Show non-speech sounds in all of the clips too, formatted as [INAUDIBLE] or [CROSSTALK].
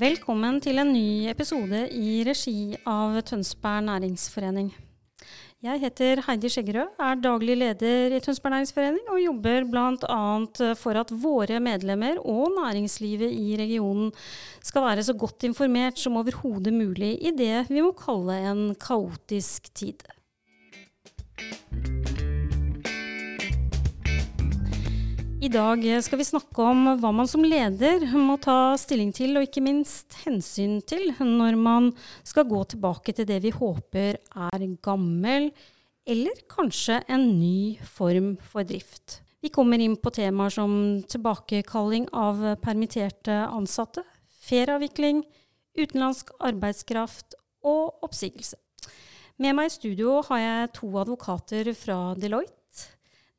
Velkommen til en ny episode i regi av Tønsberg næringsforening. Jeg heter Heidi Skjeggerød, er daglig leder i Tønsberg næringsforening og jobber bl.a. for at våre medlemmer og næringslivet i regionen skal være så godt informert som overhodet mulig i det vi må kalle en kaotisk tid. I dag skal vi snakke om hva man som leder må ta stilling til, og ikke minst hensyn til, når man skal gå tilbake til det vi håper er gammel, eller kanskje en ny form for drift. Vi kommer inn på temaer som tilbakekalling av permitterte ansatte, ferieavvikling, utenlandsk arbeidskraft og oppsigelse. Med meg i studio har jeg to advokater fra Deloitte.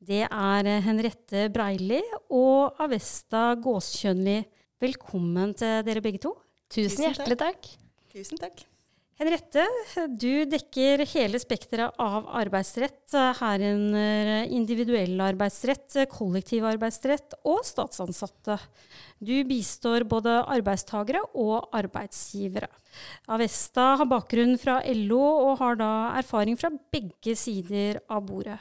Det er Henriette Breili og Avesta Gåskjønli. Velkommen til dere begge to. Tusen hjertelig takk. Tusen takk. Henriette, du dekker hele spekteret av arbeidsrett, herunder individuell arbeidsrett, kollektiv arbeidsrett og statsansatte. Du bistår både arbeidstagere og arbeidsgivere. Avesta har bakgrunn fra LO og har da erfaring fra begge sider av bordet.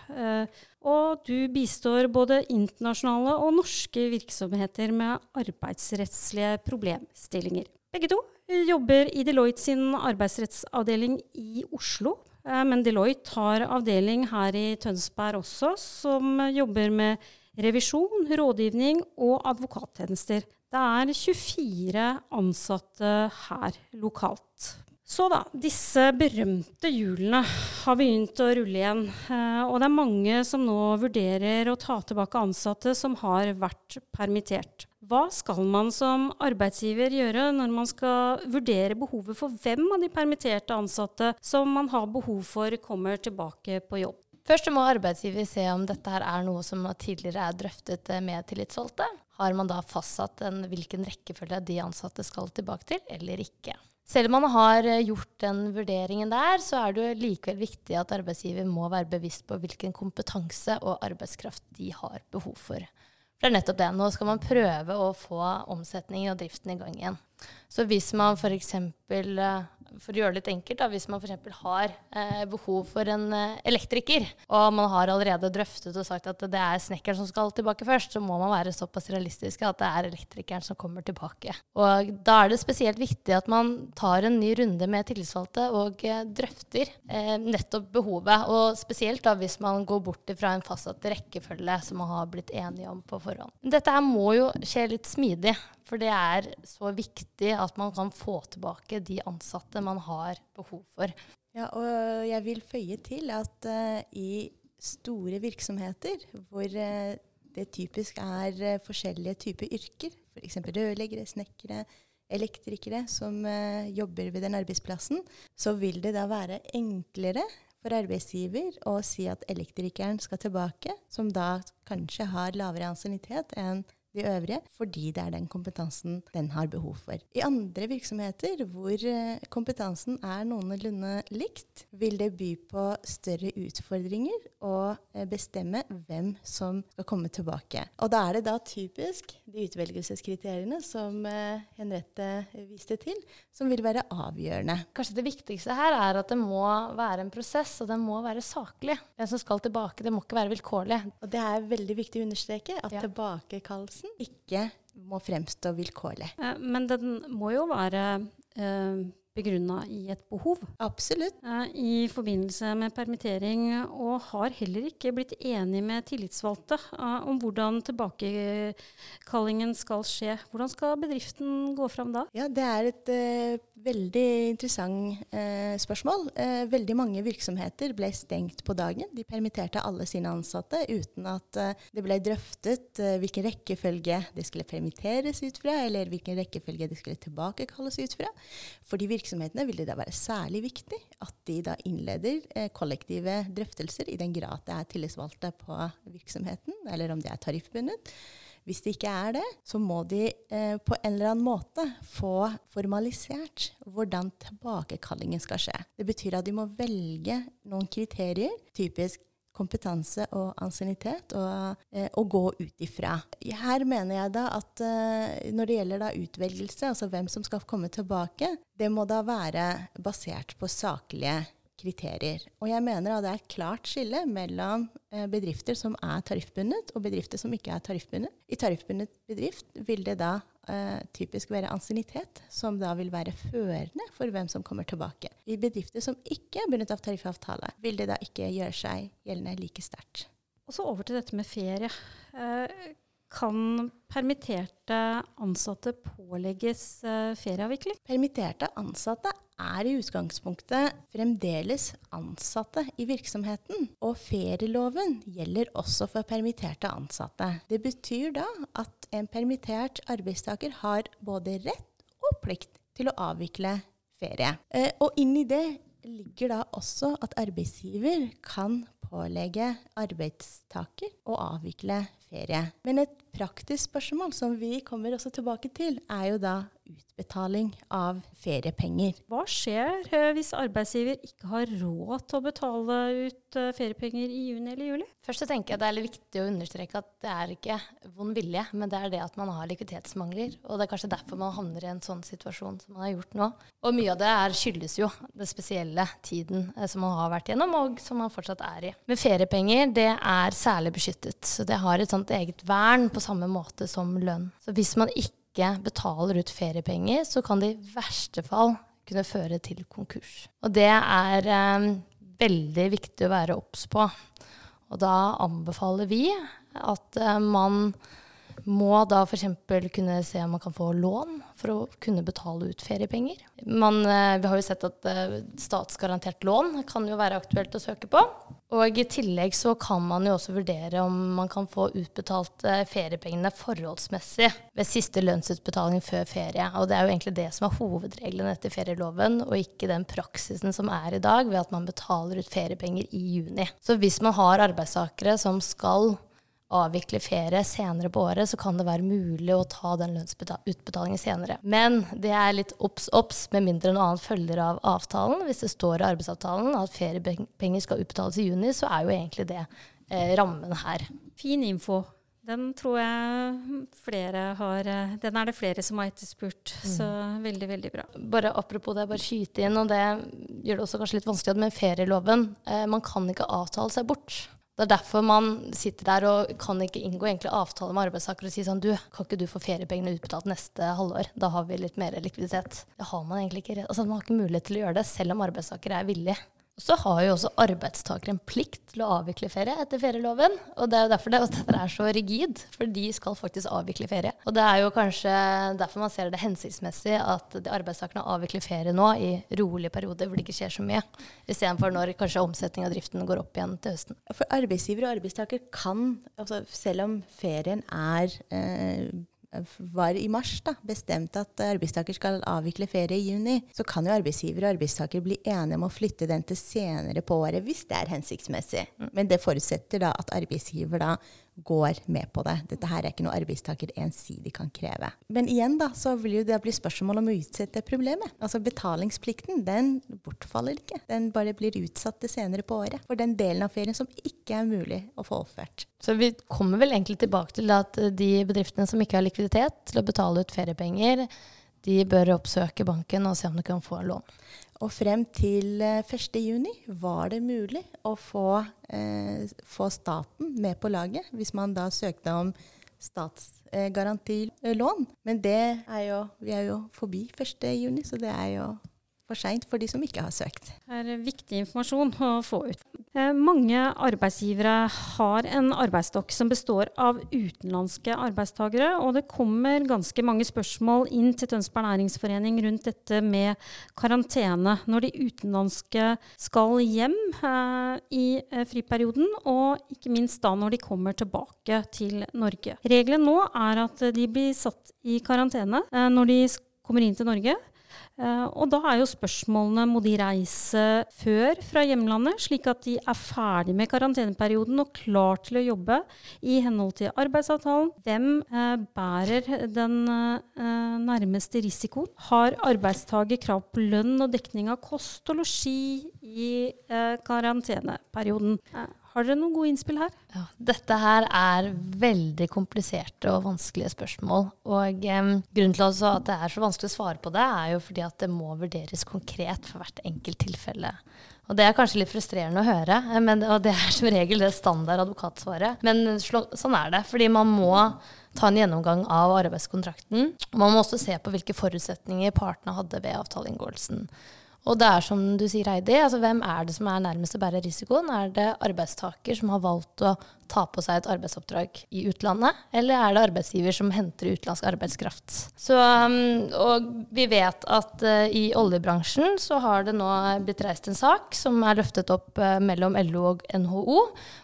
Og du bistår både internasjonale og norske virksomheter med arbeidsrettslige problemstillinger. Begge to jobber i Deloitte sin arbeidsrettsavdeling i Oslo. Eh, men Deloitte har avdeling her i Tønsberg også, som jobber med revisjon, rådgivning og advokattjenester. Det er 24 ansatte her lokalt. Så da, disse berømte hjulene har begynt å rulle igjen. Eh, og det er mange som nå vurderer å ta tilbake ansatte som har vært permittert. Hva skal man som arbeidsgiver gjøre når man skal vurdere behovet for hvem av de permitterte ansatte som man har behov for kommer tilbake på jobb? Først må arbeidsgiver se om dette her er noe som tidligere er drøftet med tillitsvalgte. Har man da fastsatt en, hvilken rekkefølge de ansatte skal tilbake til, eller ikke. Selv om man har gjort den vurderingen der, så er det likevel viktig at arbeidsgiver må være bevisst på hvilken kompetanse og arbeidskraft de har behov for. For det er nettopp det. Nå skal man prøve å få omsetningen og driften i gang igjen. Så hvis man f.eks for å gjøre det litt enkelt, da, hvis man f.eks. har eh, behov for en eh, elektriker, og man har allerede drøftet og sagt at det er snekkeren som skal tilbake først, så må man være såpass realistiske at det er elektrikeren som kommer tilbake. Og da er det spesielt viktig at man tar en ny runde med tillitsvalgte og eh, drøfter eh, nettopp behovet. Og spesielt da hvis man går bort fra en fastsatt rekkefølge som man har blitt enige om på forhånd. Dette her må jo skje litt smidig. For det er så viktig at man kan få tilbake de ansatte man har behov for. Ja, og jeg vil føye til at uh, i store virksomheter hvor uh, det typisk er uh, forskjellige typer yrker, f.eks. rørleggere, snekkere, elektrikere som jobber ved den arbeidsplassen, så vil det da være enklere for arbeidsgiver å si at elektrikeren skal tilbake, som da kanskje har lavere ansiennitet enn de øvrige, fordi det er den kompetansen den har behov for. I andre virksomheter hvor eh, kompetansen er noenlunde likt, vil det by på større utfordringer å eh, bestemme hvem som skal komme tilbake. Og da er det da typisk de utvelgelseskriteriene som eh, Henriette viste til, som vil være avgjørende. Kanskje det viktigste her er at det må være en prosess, og den må være saklig. Den som skal tilbake, det må ikke være vilkårlig. Og det er veldig viktig å understreke at ja. tilbakekallelse prosessen ikke må fremstå vilkårlig. Eh, men den må jo være eh, begrunna i et behov. Absolutt. Eh, I forbindelse med permittering, og har heller ikke blitt enig med tillitsvalgte om hvordan tilbakekallingen skal skje. Hvordan skal bedriften gå fram da? Ja, Det er et veldig interessant eh, spørsmål. Eh, veldig mange virksomheter ble stengt på dagen. De permitterte alle sine ansatte uten at det ble drøftet hvilken rekkefølge det skulle permitteres ut fra, eller hvilken rekkefølge det skulle tilbakekalles ut fra. For de virksomhetene vil det da være særlig viktig at de da innleder eh, kollektive drøftelser i den grad det er tillitsvalgte på virksomheten, eller om det er tariffbundet. Hvis det ikke er det, så må de eh, på en eller annen måte få formalisert hvordan tilbakekallingen skal skje. Det betyr at de må velge noen kriterier, typisk kompetanse og ansiennitet og, eh, og, gå ut ifra. Her mener jeg da at eh, når det gjelder da utvelgelse, altså hvem som skal komme tilbake, det må da være basert på saklige kriterier. Og jeg mener at det er et klart skille mellom eh, bedrifter som er tariffbundet, og bedrifter som ikke er tariffbundet. I tariffbundet bedrift vil det da eh, typisk være ansiennitet, som da vil være førende for hvem som kommer tilbake. I bedrifter som ikke er bundet av tariffavtale, vil det da ikke gjøre seg gjeldende like sterkt. Og så over til dette med ferie. Eh, kan permitterte ansatte pålegges ferieavvikling? Permitterte ansatte er i utgangspunktet fremdeles ansatte i virksomheten. Og ferieloven gjelder også for permitterte ansatte. Det betyr da at en permittert arbeidstaker har både rett og plikt til å avvikle ferie. Eh, og inn i det ligger da også at arbeidsgiver kan pålegge arbeidstaker å avvikle ferie. Men et praktisk spørsmål som vi kommer også tilbake til, er jo da utbetaling av feriepenger. Hva skjer eh, hvis arbeidsgiver ikke har råd til å betale ut eh, feriepenger i juni eller juli? Først så tenker jeg det er litt viktig å understreke at det er ikke vond vilje, men det er det at man har likviditetsmangler. Og det er kanskje derfor man havner i en sånn situasjon som man har gjort nå. Og mye av det er, skyldes jo den spesielle tiden eh, som man har vært gjennom, og som man fortsatt er i. Men feriepenger det er særlig beskyttet, så det har et sånt eget vern på samme måte som lønn. Så hvis man ikke betaler ut feriepenger, så kan det i verste fall kunne føre til konkurs. Og det er eh, veldig viktig å være obs på. Og da anbefaler vi at eh, man må da f.eks. kunne se om man kan få lån for å kunne betale ut feriepenger. Man, eh, vi har jo sett at eh, statsgarantert lån kan jo være aktuelt å søke på. Og i tillegg så kan man jo også vurdere om man kan få utbetalt eh, feriepengene forholdsmessig ved siste lønnsutbetaling før ferie. Og det er jo egentlig det som er hovedreglene etter ferieloven, og ikke den praksisen som er i dag ved at man betaler ut feriepenger i juni. Så hvis man har arbeidstakere som skal avvikle ferie senere på året, så kan det være mulig å ta den lønnsutbetalingen senere. Men det er litt obs, obs, med mindre noe annet følger av avtalen. Hvis det står i arbeidsavtalen at feriepenger skal utbetales i juni, så er jo egentlig det eh, rammen her. Fin info. Den tror jeg flere har eh, Den er det flere som har etterspurt. Mm. Så veldig, veldig bra. Bare Apropos det, bare skyte inn, og det gjør det også kanskje litt vanskelig med ferieloven. Eh, man kan ikke avtale seg bort. Det er derfor man sitter der og kan ikke inngå avtale med arbeidstaker og si sånn Du, kan ikke du få feriepengene utbetalt neste halvår? Da har vi litt mer likviditet. Det har man egentlig ikke. Altså, man har ikke mulighet til å gjøre det, selv om arbeidstaker er villig. Så har jo også arbeidstaker en plikt til å avvikle ferie etter ferieloven. Og det er jo derfor det, [LAUGHS] dette er så rigid, for de skal faktisk avvikle ferie. Og det er jo kanskje derfor man ser det hensiktsmessig at de arbeidstakerne avvikler ferie nå i rolige perioder hvor det ikke skjer så mye, istedenfor når kanskje omsetning av driften går opp igjen til høsten. For arbeidsgiver og arbeidstaker kan, altså selv om ferien er eh, var i mars da, bestemt at arbeidstaker skal avvikle ferie i juni, så kan jo arbeidsgiver og arbeidstaker bli enige om å flytte den til senere på året hvis det er hensiktsmessig. Men det forutsetter da at arbeidsgiver da går med på det. Dette her er ikke noe arbeidstaker ensidig kan kreve. Men igjen da, så vil jo det bli spørsmål om å utsette problemet. Altså Betalingsplikten den bortfaller ikke. Den bare blir utsatt til senere på året. For den delen av ferien som ikke er mulig å få oppført. Så vi kommer vel egentlig tilbake til at de bedriftene som ikke har likviditet til å betale ut feriepenger, de bør oppsøke banken og se om de kan få lån. Og frem til 1.6 eh, var det mulig å få, eh, få, staten med på laget, hvis man da søkte om statsgarantilån. Men det er jo, vi er jo forbi 1.6, så det er jo for seint for de som ikke har søkt. Det er viktig informasjon å få ut. Eh, mange arbeidsgivere har en arbeidsstokk som består av utenlandske arbeidstakere, og det kommer ganske mange spørsmål inn til Tønsberg Næringsforening rundt dette med karantene når de utenlandske skal hjem eh, i eh, friperioden, og ikke minst da når de kommer tilbake til Norge. Regelen nå er at de blir satt i karantene når de kommer inn til Norge. Uh, og da er jo spørsmålene må de reise før fra hjemlandet, slik at de er ferdig med karanteneperioden og klar til å jobbe i henhold til arbeidsavtalen. Hvem uh, bærer den uh, nærmeste risikoen? Har arbeidstaker krav på lønn og dekning av kost og losji i karanteneperioden? Har dere noen gode innspill her? Ja, dette her er veldig kompliserte og vanskelige spørsmål. Og eh, grunnen til at det er så vanskelig å svare på det, er jo fordi at det må vurderes konkret for hvert enkelt tilfelle. Og det er kanskje litt frustrerende å høre, men, og det er som regel det standard advokatsvaret. Men sånn er det. Fordi man må ta en gjennomgang av arbeidskontrakten. Man må også se på hvilke forutsetninger partene hadde ved avtaleinngåelsen. Og det er som du sier, Heidi, altså hvem er det som er nærmest å bære risikoen? Er det arbeidstaker som har valgt å ta på seg et arbeidsoppdrag i utlandet, eller er det arbeidsgiver som henter utenlandsk arbeidskraft? Så, um, og vi vet at uh, i oljebransjen så har det nå blitt reist en sak som er løftet opp uh, mellom LO og NHO,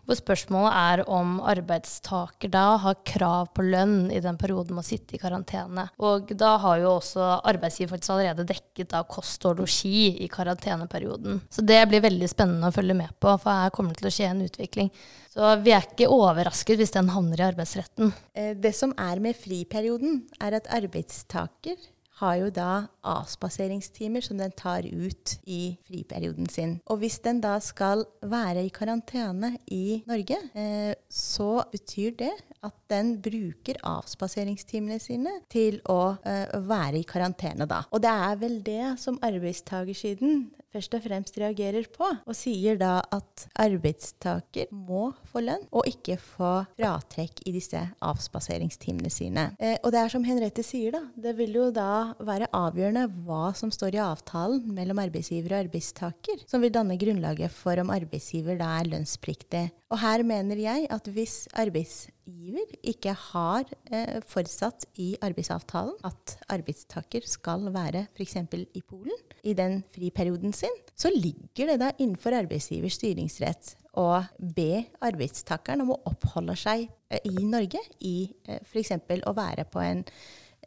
hvor spørsmålet er om arbeidstaker da har krav på lønn i den perioden man sitter i karantene. Og da har jo også arbeidsgiver faktisk allerede dekket da kost og losji i karanteneperioden. Så det blir veldig spennende å følge med på, for her kommer det til å skje en utvikling. Så vi er ikke overrasket hvis den havner i arbeidsretten. Eh, det som er med friperioden, er at arbeidstaker har jo da avspaseringstimer som den tar ut i friperioden sin. Og hvis den da skal være i karantene i Norge, eh, så betyr det at den bruker avspaseringstimene sine til å eh, være i karantene da. Og det er vel det som arbeidstakersiden først og fremst reagerer på, og sier da at arbeidstaker må få lønn, og ikke få fratrekk i disse avspaseringstimene sine. Eh, og det er som Henriette sier, da. Det vil jo da være avgjørende hva som står i avtalen mellom arbeidsgiver og arbeidstaker, som vil danne grunnlaget for om arbeidsgiver da er lønnspliktig. Og her mener jeg at hvis arbeidsgiver ikke har eh, forutsatt i arbeidsavtalen at arbeidstaker skal være f.eks. i Polen i den friperioden sin, så ligger det da innenfor arbeidsgivers styringsrett å be arbeidstakeren om å oppholde seg eh, i Norge i eh, f.eks. å være på en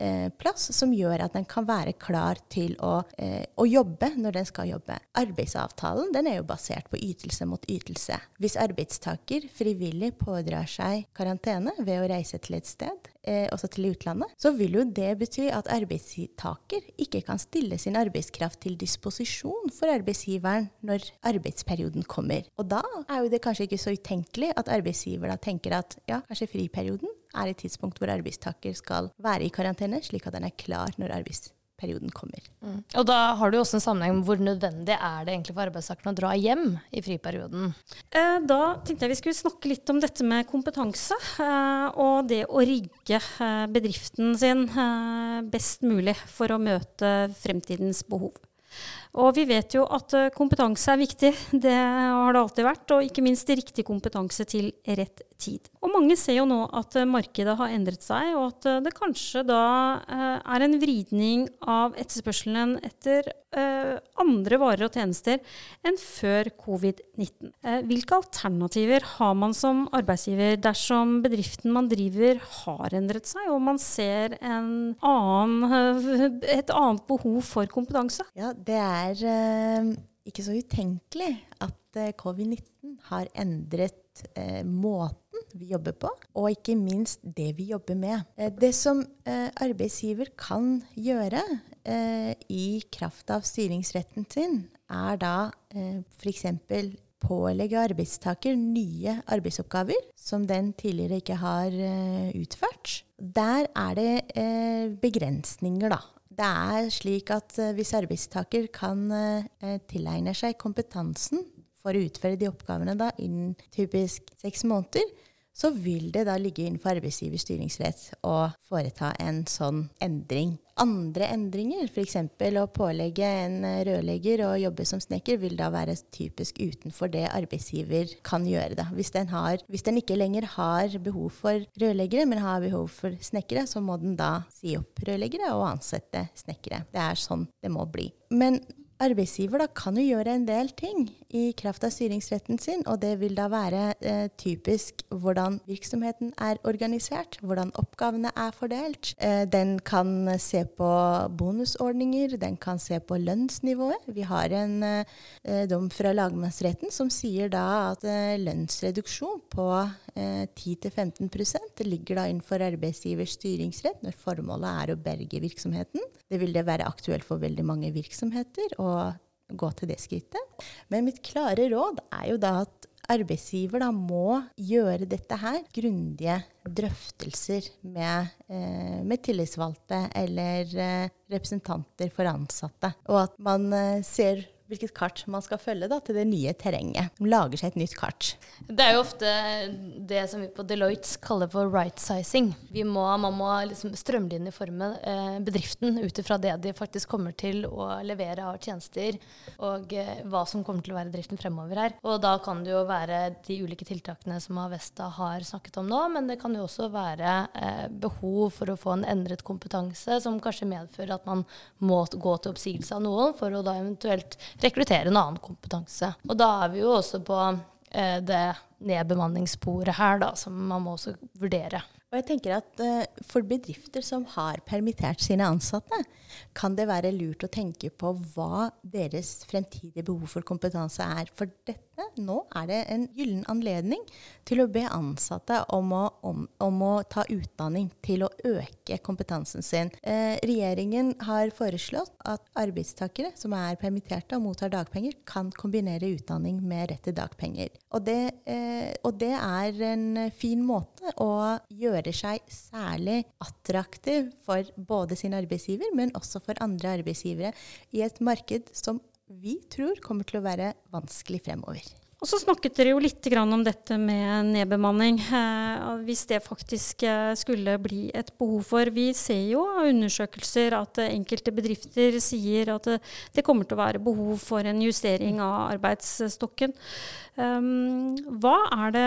Eh, plass som gjør at den kan være klar til å, eh, å, jobbe når den skal jobbe. Arbeidsavtalen den er jo basert på ytelse mot ytelse. Hvis arbeidstaker frivillig pådrar seg karantene ved å reise til et sted, eh, også til utlandet, så vil jo det bety at arbeidstaker ikke kan stille sin arbeidskraft til disposisjon for arbeidsgiveren når arbeidsperioden kommer. Og da er jo det kanskje ikke så utenkelig at arbeidsgiver da tenker at ja, kanskje friperioden er et tidspunkt hvor arbeidstaker skal være i karantene, slik at den er klar når arbeidsperioden kommer. Mm. Og da har du også en sammenheng med hvor nødvendig er det egentlig for arbeidstakerne å dra hjem i friperioden? Eh, da tenkte jeg vi skulle snakke litt om dette med kompetanse, eh, og det å rigge eh, bedriften sin best mulig for å møte fremtidens behov. Og vi vet jo at kompetanse er viktig. Det har det alltid vært. Og ikke minst riktig kompetanse til rett tid. Og mange ser jo nå at eh, markedet har endret seg, og at eh, det kanskje da eh, er en vridning av etterspørselen etter andre varer og tjenester enn før covid-19. Hvilke alternativer har man som arbeidsgiver dersom bedriften man driver har endret seg, og man ser annen, et annet behov for kompetanse? Ja, det er ikke så utenkelig at covid-19 har endret eh, måten vi jobber på, og ikke minst det vi jobber med. Eh, det som eh, arbeidsgiver kan gjøre eh, i kraft av styringsretten sin, er da eh, f.eks. pålegge arbeidstaker nye arbeidsoppgaver som den tidligere ikke har eh, utført. Der er det eh, begrensninger, da. Det er slik at hvis arbeidstaker kan tilegne seg kompetansen for å utføre de oppgavene da, innen typisk seks måneder, så vil det da ligge innenfor arbeidsgivers styringsrett å foreta en sånn endring. Andre endringer, f.eks. å pålegge en rørlegger å jobbe som snekker, vil da være typisk utenfor det arbeidsgiver kan gjøre. Da. Hvis, den har, hvis den ikke lenger har behov for rørleggere, men har behov for snekkere, så må den da si opp rørleggere og ansette snekkere. Det er sånn det må bli. Men arbeidsgiver da kan jo gjøre en del ting i kraft av styringsretten sin, og det vil da være eh, typisk hvordan virksomheten er organisert, hvordan oppgavene er fordelt. Eh, den kan se på bonusordninger, den kan se på lønnsnivået. Vi har en eh, dom fra lagmannsretten som sier da at eh, lønnsreduksjon på 10-15 eh, ligger da innenfor arbeidsgivers styringsrett når formålet er å berge virksomheten. Det vil det være aktuelt for veldig mange virksomheter å gå til det skrittet. Men mitt klare råd er jo da at arbeidsgiver da må gjøre dette her, grundige drøftelser med, eh, med tillitsvalgte eller eh, representanter for ansatte. Og at man eh, ser hvilket kart man skal følge da, til det nye terrenget. De lager seg et nytt kart. Det er jo ofte det som vi på Deloitte kaller for right sizing. Må, man må liksom strømlinjeforme eh, bedriften ut ifra det de faktisk kommer til å levere av tjenester, og eh, hva som kommer til å være driften fremover her. Og da kan det jo være de ulike tiltakene som Avesta har snakket om nå, men det kan jo også være eh, behov for å få en endret kompetanse, som kanskje medfører at man må gå til oppsigelse av noen for å da eventuelt rekruttere en annen kompetanse. Og da er vi jo også på eh, det nedbemanningssporet her, da, som man må også vurdere. Og jeg tenker at uh, For bedrifter som har permittert sine ansatte, kan det være lurt å tenke på hva deres fremtidige behov for kompetanse er. For dette, nå er det en gyllen anledning til å be ansatte om å, om, om å ta utdanning til å øke kompetansen sin. Eh, regjeringen har foreslått at arbeidstakere som er permitterte og mottar dagpenger, kan kombinere utdanning med rett til dagpenger. Og det, eh, og det er en fin måte å gjøre seg særlig attraktiv for både sin arbeidsgiver, men også for andre arbeidsgivere i et marked som vi tror kommer til å være vanskelig fremover. Og så snakket dere jo litt om dette med nedbemanning, eh, hvis det faktisk eh, skulle bli et behov for. Vi ser jo av undersøkelser at enkelte bedrifter sier at det kommer til å være behov for en justering av arbeidsstokken. Um, hva, er det,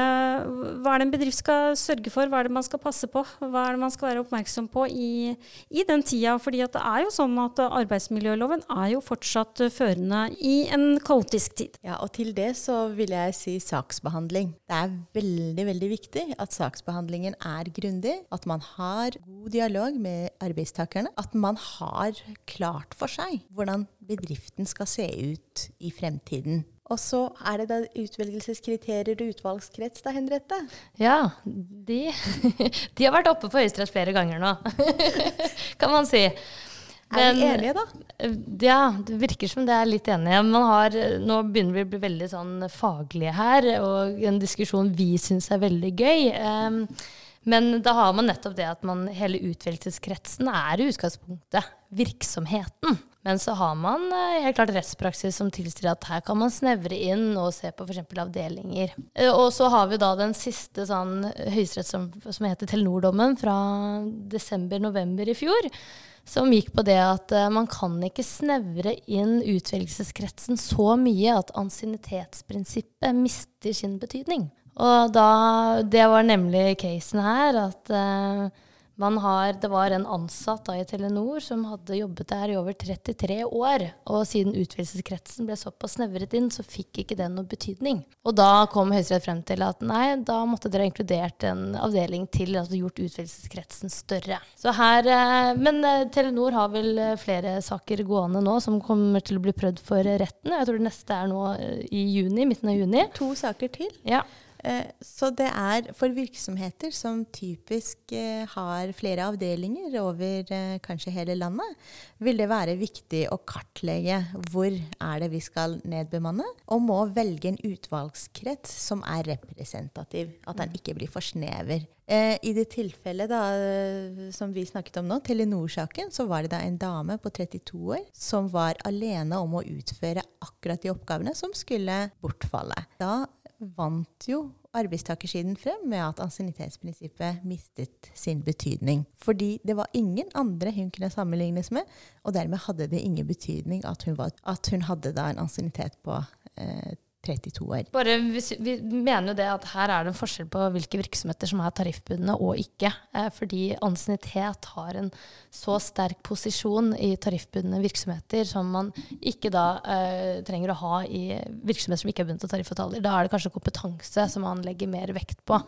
hva, er det, en bedrift skal sørge for, hva er det man skal passe på? Hva er det man skal være oppmerksom på i, i den tida? Fordi det er jo sånn at arbeidsmiljøloven er jo fortsatt førende i en kaotisk tid. Ja, og til det så vil jeg si saksbehandling. Det er veldig, veldig viktig at saksbehandlingen er grundig, at man har god dialog med arbeidstakerne, at man har klart for seg hvordan bedriften skal se ut i fremtiden. Og så er det da utvelgelseskriterier og utvalgskrets, da, Henriette? Ja, de, [LAUGHS] de har vært oppe på Høyesterett flere ganger nå, [LAUGHS] kan man si. Er vi enige, da? Ja, det virker som det er litt enige. Har, nå begynner vi å bli veldig sånn faglige her, og en diskusjon vi syns er veldig gøy. Um, men da har man nettopp det at man, hele utvelgelseskretsen er i utgangspunktet virksomheten. Men så har man eh, helt klart rettspraksis som tilsier at her kan man snevre inn og se på f.eks. avdelinger. Eh, og så har vi da den siste sånn høyesterett som, som heter Telenor-dommen fra desember-november i fjor. Som gikk på det at uh, man kan ikke snevre inn utvelgelseskretsen så mye at ansiennitetsprinsippet mister sin betydning. Og da, det var nemlig casen her, at uh, har, det var en ansatt da, i Telenor som hadde jobbet der i over 33 år. Og siden utvidelseskretsen ble såpass snevret inn, så fikk ikke det noe betydning. Og da kom Høyesterett frem til at nei, da måtte dere ha inkludert en avdeling til, altså gjort utvidelseskretsen større. Så her, eh, Men eh, Telenor har vel eh, flere saker gående nå som kommer til å bli prøvd for retten. Jeg tror det neste er nå i juni, midten av juni. To saker til. Ja. Eh, så det er for virksomheter som typisk eh, har flere avdelinger over eh, kanskje hele landet, vil det være viktig å kartlegge hvor er det vi skal nedbemanne, og må velge en utvalgskrets som er representativ. At den ikke blir for snever. I det tilfellet da, som vi snakket om nå, Telenor-saken, så var det da en dame på 32 år som var alene om å utføre akkurat de oppgavene som skulle bortfalle. Da vant jo arbeidstakersiden frem med at ansiennitetsprinsippet mistet sin betydning. Fordi det var ingen andre hun kunne sammenlignes med, og dermed hadde det ingen betydning at hun, var, at hun hadde da en ansiennitet på eh, 32 år. Bare, vi, mener jo det at her er det en forskjell på hvilke virksomheter som er tariffbundne og ikke. Eh, fordi ansiennitet har en så sterk posisjon i tariffbundne virksomheter som man ikke da eh, trenger å ha i virksomheter som ikke er bundet av tariffavtaler. Da er det kanskje kompetanse som man legger mer vekt på.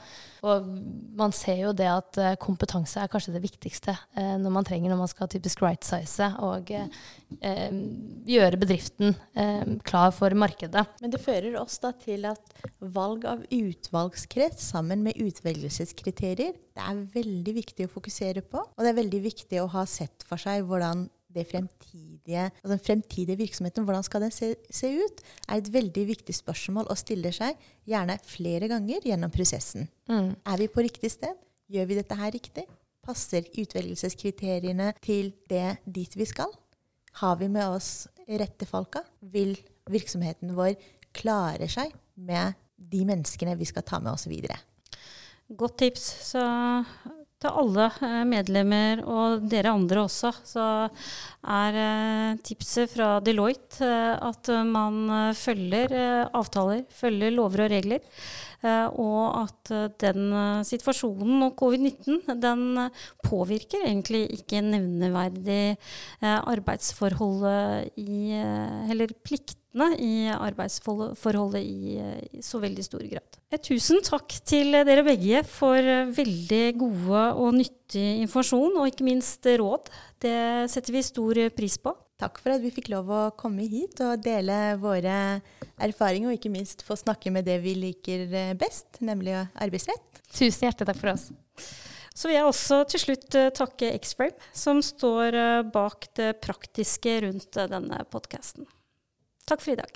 Og man ser jo det at eh, kompetanse er kanskje det viktigste eh, når man trenger når man skal typisk right-size og gjøre bedriften klar for markedet. Men det fører fører oss da til at valg av utvalgskrets sammen med utvelgelseskriterier, det er veldig viktig å fokusere på. Og det er veldig viktig å ha sett for seg hvordan det fremtidige altså den fremtidige virksomheten, hvordan skal den se, se, ut, er et veldig viktig spørsmål og stiller seg gjerne flere ganger gjennom prosessen. Mm. Er vi på riktig sted? Gjør vi dette her riktig? Passer utvelgelseskriteriene til det dit vi skal? Har vi med oss rette folka? Vil virksomheten vår klare seg med de menneskene vi skal ta med oss videre? Godt tips. Så til alle eh, medlemmer og dere andre også, så er eh, tipset fra Deloitte eh, at man følger avtaler, følger lover og regler. Og at den situasjonen og covid-19 den påvirker egentlig ikke nevneverdig arbeidsforholdet i Eller pliktene i arbeidsforholdet i, i så veldig stor grad. Tusen takk til dere begge for veldig gode og nyttig informasjon, og ikke minst råd. Det setter vi stor pris på. Takk for at vi fikk lov å komme hit og dele våre erfaringer, og ikke minst få snakke med det vi liker best, nemlig arbeidsrett. Tusen hjertelig takk for oss. Så vil jeg også til slutt eh, takke Xframe, som står eh, bak det praktiske rundt eh, denne podkasten. Takk for i dag.